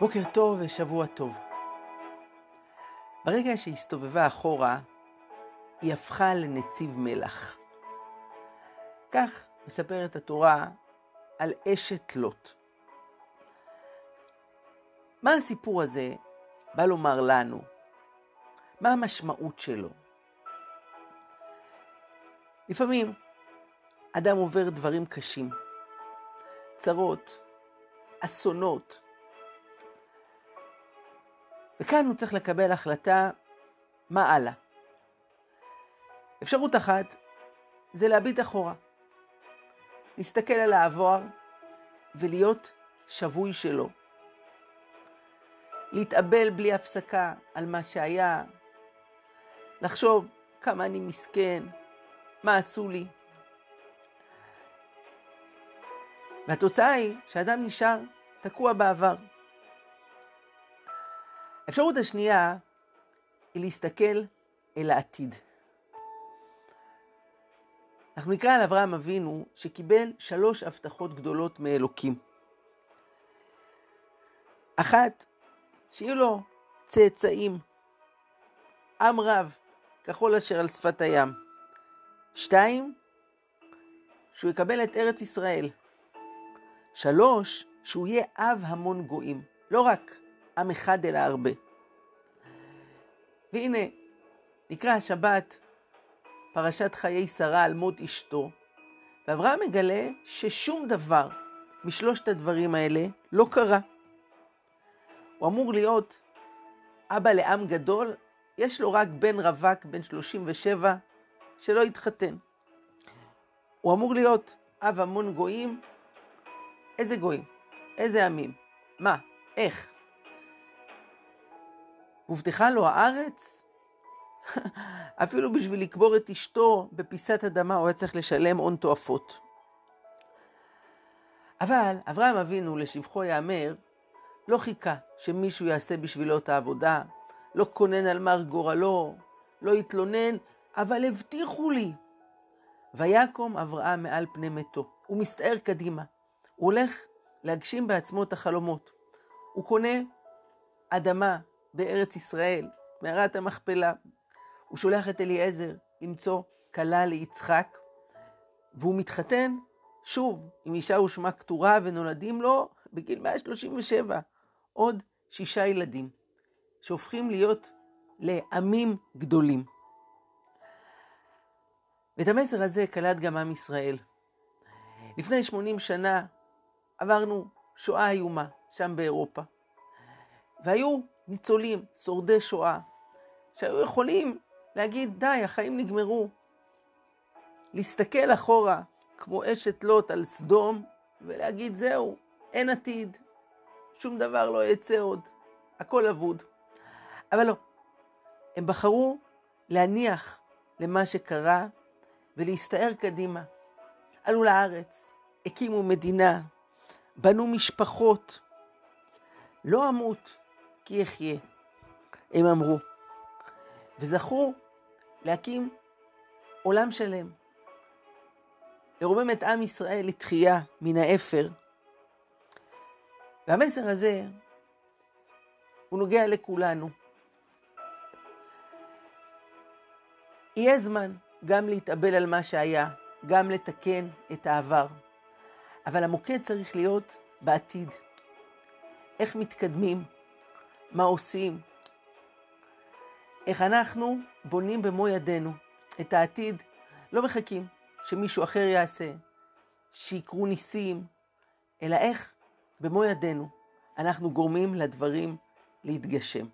בוקר טוב ושבוע טוב. ברגע שהסתובבה אחורה, היא הפכה לנציב מלח. כך מספרת התורה על אשת לוט. מה הסיפור הזה בא לומר לנו? מה המשמעות שלו? לפעמים אדם עובר דברים קשים, צרות, אסונות, וכאן הוא צריך לקבל החלטה מה הלאה. אפשרות אחת זה להביט אחורה, להסתכל על העבר ולהיות שבוי שלו. להתאבל בלי הפסקה על מה שהיה, לחשוב כמה אני מסכן, מה עשו לי. והתוצאה היא שאדם נשאר תקוע בעבר. האפשרות השנייה היא להסתכל אל העתיד. אנחנו נקרא על אברהם אבינו שקיבל שלוש הבטחות גדולות מאלוקים. אחת, שיהיו לו צאצאים, עם רב, כחול אשר על שפת הים. שתיים, שהוא יקבל את ארץ ישראל. שלוש, שהוא יהיה אב המון גויים. לא רק עם אחד אלא הרבה. והנה, נקרא השבת פרשת חיי שרה על מות אשתו, ואברהם מגלה ששום דבר משלושת הדברים האלה לא קרה. הוא אמור להיות אבא לעם גדול, יש לו רק בן רווק, בן 37, שלא התחתן. הוא אמור להיות אב המון גויים, איזה גויים? איזה עמים? מה? איך? הובטחה לו הארץ? אפילו בשביל לקבור את אשתו בפיסת אדמה הוא היה צריך לשלם הון תועפות. אבל אברהם אבינו, לשבחו ייאמר, לא חיכה שמישהו יעשה בשבילו את העבודה, לא כונן על מר גורלו, לא התלונן, אבל הבטיחו לי. ויקום אברהם מעל פני מתו. הוא מסתער קדימה. הוא הולך להגשים בעצמו את החלומות. הוא קונה אדמה בארץ ישראל, מערת המכפלה. הוא שולח את אליעזר למצוא כלה ליצחק, והוא מתחתן שוב עם אישה ושמה כתורה, ונולדים לו בגיל 137 עוד שישה ילדים, שהופכים להיות לעמים גדולים. ואת המסר הזה קלט גם עם ישראל. לפני 80 שנה עברנו שואה איומה שם באירופה. והיו ניצולים, שורדי שואה, שהיו יכולים להגיד, די, החיים נגמרו. להסתכל אחורה, כמו אשת לוט על סדום, ולהגיד, זהו, אין עתיד, שום דבר לא יצא עוד, הכל אבוד. אבל לא, הם בחרו להניח למה שקרה ולהסתער קדימה. עלו לארץ, הקימו מדינה, בנו משפחות. לא אמות, כי יחיה, הם אמרו. וזכו להקים עולם שלם. לרומם את עם ישראל לתחייה מן האפר. והמסר הזה הוא נוגע לכולנו. יהיה זמן גם להתאבל על מה שהיה, גם לתקן את העבר. אבל המוקד צריך להיות בעתיד. איך מתקדמים, מה עושים, איך אנחנו בונים במו ידינו את העתיד, לא מחכים שמישהו אחר יעשה, שיקרו ניסים, אלא איך במו ידינו אנחנו גורמים לדברים להתגשם.